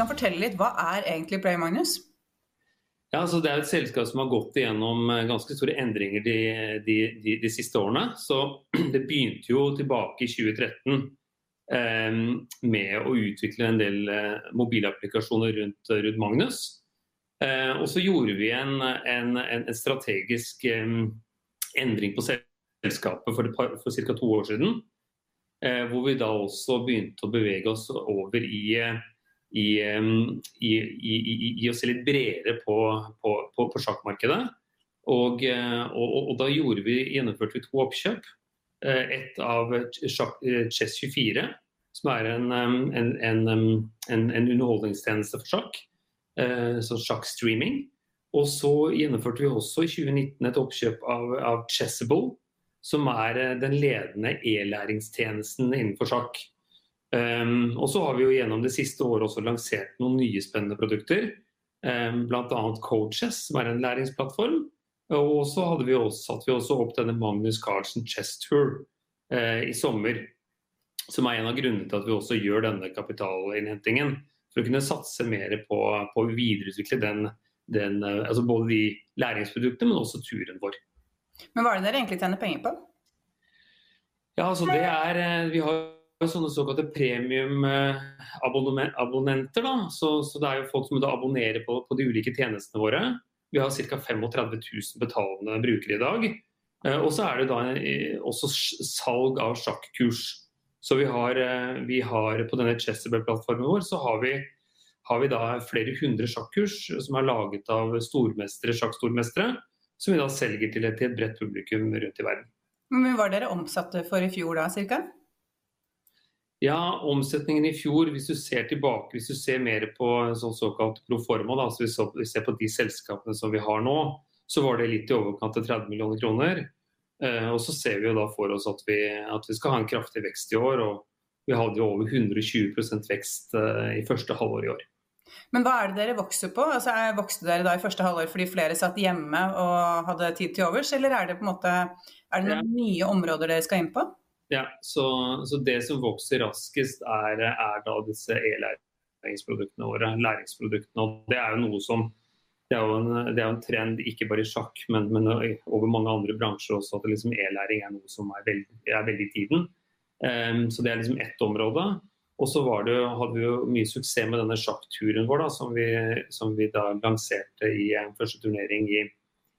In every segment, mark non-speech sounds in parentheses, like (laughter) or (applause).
kan fortelle litt, hva er egentlig Play, Magnus? Ja, altså Det er et selskap som har gått igjennom eh, ganske store endringer de, de, de, de siste årene. Så (clears throat) Det begynte jo tilbake i 2013 eh, med å utvikle en del eh, mobilapplikasjoner rundt, rundt Magnus. Eh, og så gjorde vi en, en, en strategisk eh, endring på selskapet for, for ca. to år siden. Eh, hvor vi da også begynte å bevege oss over i i, i, i, i, å se litt bredere på, på, på, på sjakkmarkedet. Og, eh, og, og, da vi, gjennomførte vi to oppkjøp. Eh, et av eh, Chess24, som er en, en, en, en underholdningstjeneste for sjakk. Så sjakkstreaming. Og så gjennomførte vi også i 2019 et oppkjøp av, av Chessable, som er den ledende e-læringstjenesten innenfor sjakk. Um, og så har vi jo gjennom det siste året også lansert noen nye spennende produkter. Um, Bl.a. Coaches, som er en læringsplattform. Og så hadde vi også, satte vi også opp denne Magnus Carlsen Chess Tour uh, i sommer. Som er en av grunnene til at vi også gjør denne kapitalinnhentingen. For å kunne satse mer på, på å videreutvikle den, den, uh, altså både de læringsproduktene, men også turen vår. Men hva er det dere egentlig tjener penger på? Ja, altså det er, uh, Vi har sånne såkalte premiumabonnenter. Så, så, det er jo folk som abonnerer på, på de ulike tjenestene våre. Vi har ca. 35 000 betalende brukere i dag. Eh, og så er det da også salg av sjakkurs. Så vi har, eh, vi har på denne Chesterberg-plattformen vår så har vi, har vi, da flere hundre sjakkurs som er laget av stormestere, sjakkstormestere. Som vi da selger til et, til et bredt publikum rundt i verden. Men Hva var dere omsatte for i fjor da, cirka? Ja, omsetningen i fjor, hvis du ser tilbake, hvis du ser mer på sånn såkalt proforma, da, så hvis vi ser på de selskapene som vi har nå, så var det litt i overkant av 30 millioner kroner. Eh, og så ser vi jo da for oss at vi, at vi, skal ha en kraftig vekst i år. og Vi hadde jo over 120 vekst eh, i første halvår i år. Men hva er det dere vokser på? Altså, vokste dere da i første halvår fordi flere satt hjemme og hadde tid til overs, eller er det på en måte, er det noen ja. nye områder dere skal inn på? Ja, så, så, det som vokser raskest, er, er da disse e-læringsproduktene våre. læringsproduktene, og Det er jo noe som det er jo en, er en trend ikke bare i sjakk, men, men, over mange andre bransjer også, at liksom e-læring er noe som er veldig, er veldig i tiden. Um, så Det er liksom ett område. Og så hadde vi jo mye suksess med denne sjakkturen vår, da, som, vi, som vi da lanserte i en første turnering i,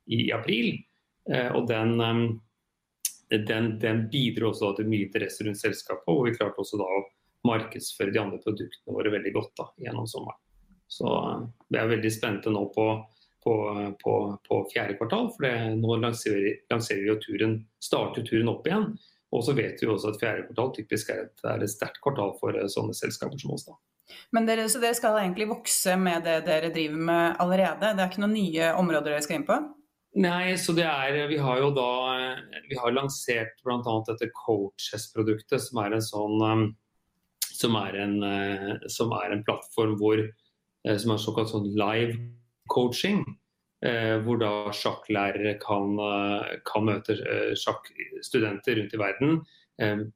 i april. Uh, og den, um, den, den bidro også til mye interesse rundt selskapet, og vi klarte også da å markedsføre de andre produktene våre veldig godt da, gjennom sommeren. Så eh, vi er veldig spente nå på, på, på, på fjerde kvartal, for det, nå lanserer, lanserer, vi jo turen, starter turen opp igjen. Og så vet vi også at fjerde kvartal typisk er et, er et sterkt kvartal for eh, sånne selskaper som oss. da. Men dere, så dere skal egentlig vokse med det dere driver med allerede? Det er ikke noen nye områder dere skal inn på? Nei, så det er Vi har jo da Vi har lansert bl.a. dette Coaches-produktet, som er en sånn um, som er en, som er en plattform hvor som er såkalt sånn live coaching. Hvor da sjakklærere kan, kan møte sjakkstudenter rundt i verden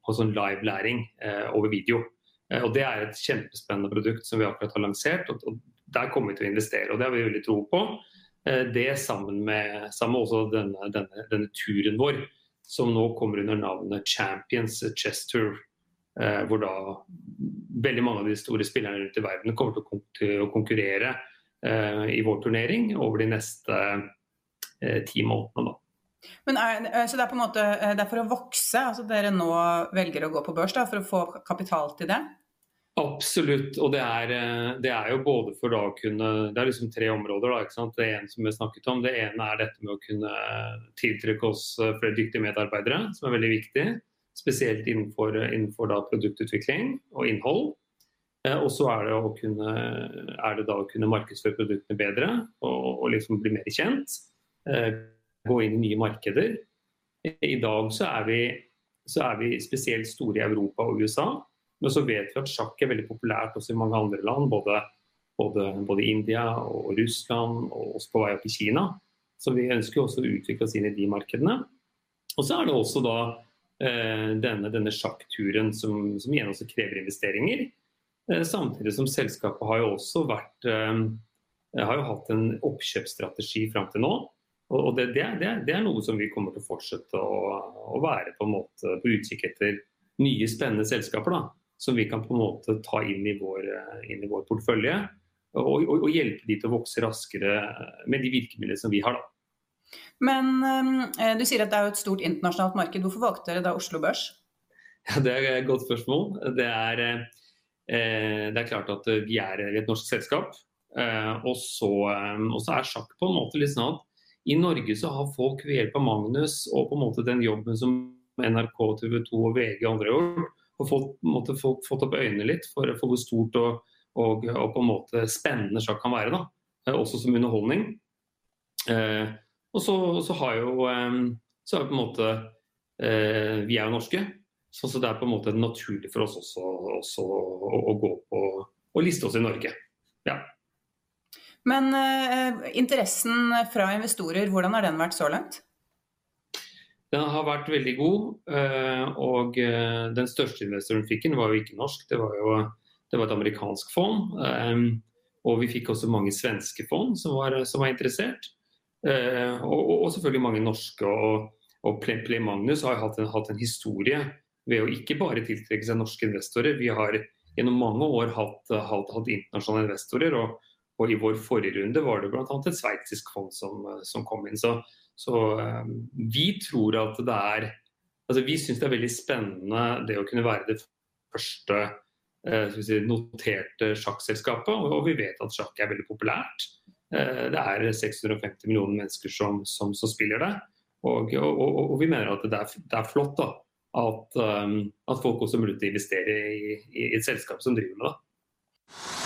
på sånn live-læring over video. Og Det er et kjempespennende produkt som vi akkurat har lansert. og Der kommer vi til å investere, og det har vi veldig tro på. Det sammen med, sammen også denne, denne, denne, turen vår, som nå kommer under navnet Champions Chess Tour. Hvor da veldig mange av de store spillerne rundt i verden kommer til å konkurrere i vår turnering over de neste ti månedene. da. Men er, eh, så det er på en måte eh, det er for å vokse? altså Dere nå velger å gå på børs da, for å få kapital til det? Absolutt. Og det er, eh, det er jo både for da å kunne Det er liksom tre områder. da, ikke sant? Det ene som vi snakket om, det ene er dette med å kunne tiltrekke oss flere dyktige medarbeidere, som er veldig viktig. Spesielt innenfor, innenfor da produktutvikling og innhold. Og så er, er det, da å kunne markedsføre produktene bedre og, og liksom bli mer kjent gå inn i nye markeder. I dag så er, vi, så er vi spesielt store i Europa og USA. Men så vet vi at sjakk er veldig populært også i mange andre land. Både, både, både India og Russland og også på vei opp i Kina. Så vi ønsker også å utvikle oss inn i de markedene. Og så er det også da eh, denne, denne sjakkturen som, som, igjen også krever investeringer. Eh, samtidig som selskapet har jo også vært eh, har jo hatt en oppkjøpsstrategi fram til nå og det, det, det, det, er noe som vi kommer til å fortsette å, å være på, en måte, på utkikk etter nye, spennende selskaper. da, Som vi kan på en måte ta inn i vår, inn i vår portefølje. Og, og, og, hjelpe de til å vokse raskere med de virkemidlene som vi har. da. Men um, du sier at det er et stort internasjonalt marked. Hvorfor valgte dere da Oslo Børs? (laughs) Ja, Det er et godt spørsmål. Det er, eh, det er klart at vi er et norsk selskap. Eh, og, så, og, så, er sjakk på en måte litt sånn at i Norge så har folk ved hjelp av Magnus og på en måte den jobben som NRK, TV 2 og VG og andre har gjort, har fått, måte, folk, fått opp øynene litt for, for hvor stort og, og, og, på en måte spennende sjakk kan være. da, eh, Også som underholdning. Eh, og så, så, har jo eh, så er på en måte eh, Vi er jo norske, så, så, det er på en måte naturlig for oss også, også å, å, gå på og liste oss i Norge. Ja. Men eh, interessen fra investorer, hvordan har den vært så langt? Den har vært veldig god. Eh, og eh, den største investoren fikk den var jo ikke norsk, det var jo det var et amerikansk fond. Eh, og vi fikk også mange svenske fond som var, som var interessert. Og, og, selvfølgelig mange norske. Og, og Play Magnus har hatt en, hatt en, historie ved å ikke bare tiltrekke seg norske investorer. Vi har gjennom mange år hatt, hatt, hatt internasjonale investorer. og og i vår forrige runde var det bl.a. et sveitsisk fond som, som, kom inn. Så, så um, vi tror at det er altså Vi syns det er veldig spennende det å kunne være det første uh, si, noterte sjakkselskapet. Og, vi vet at sjakk er veldig populært. Uh, det er 650 millioner mennesker som, som, som spiller det. Og, og, og, vi mener at det er, det er flott da, at, at, folk også har mulighet til å investere i, i, et selskap som driver med det.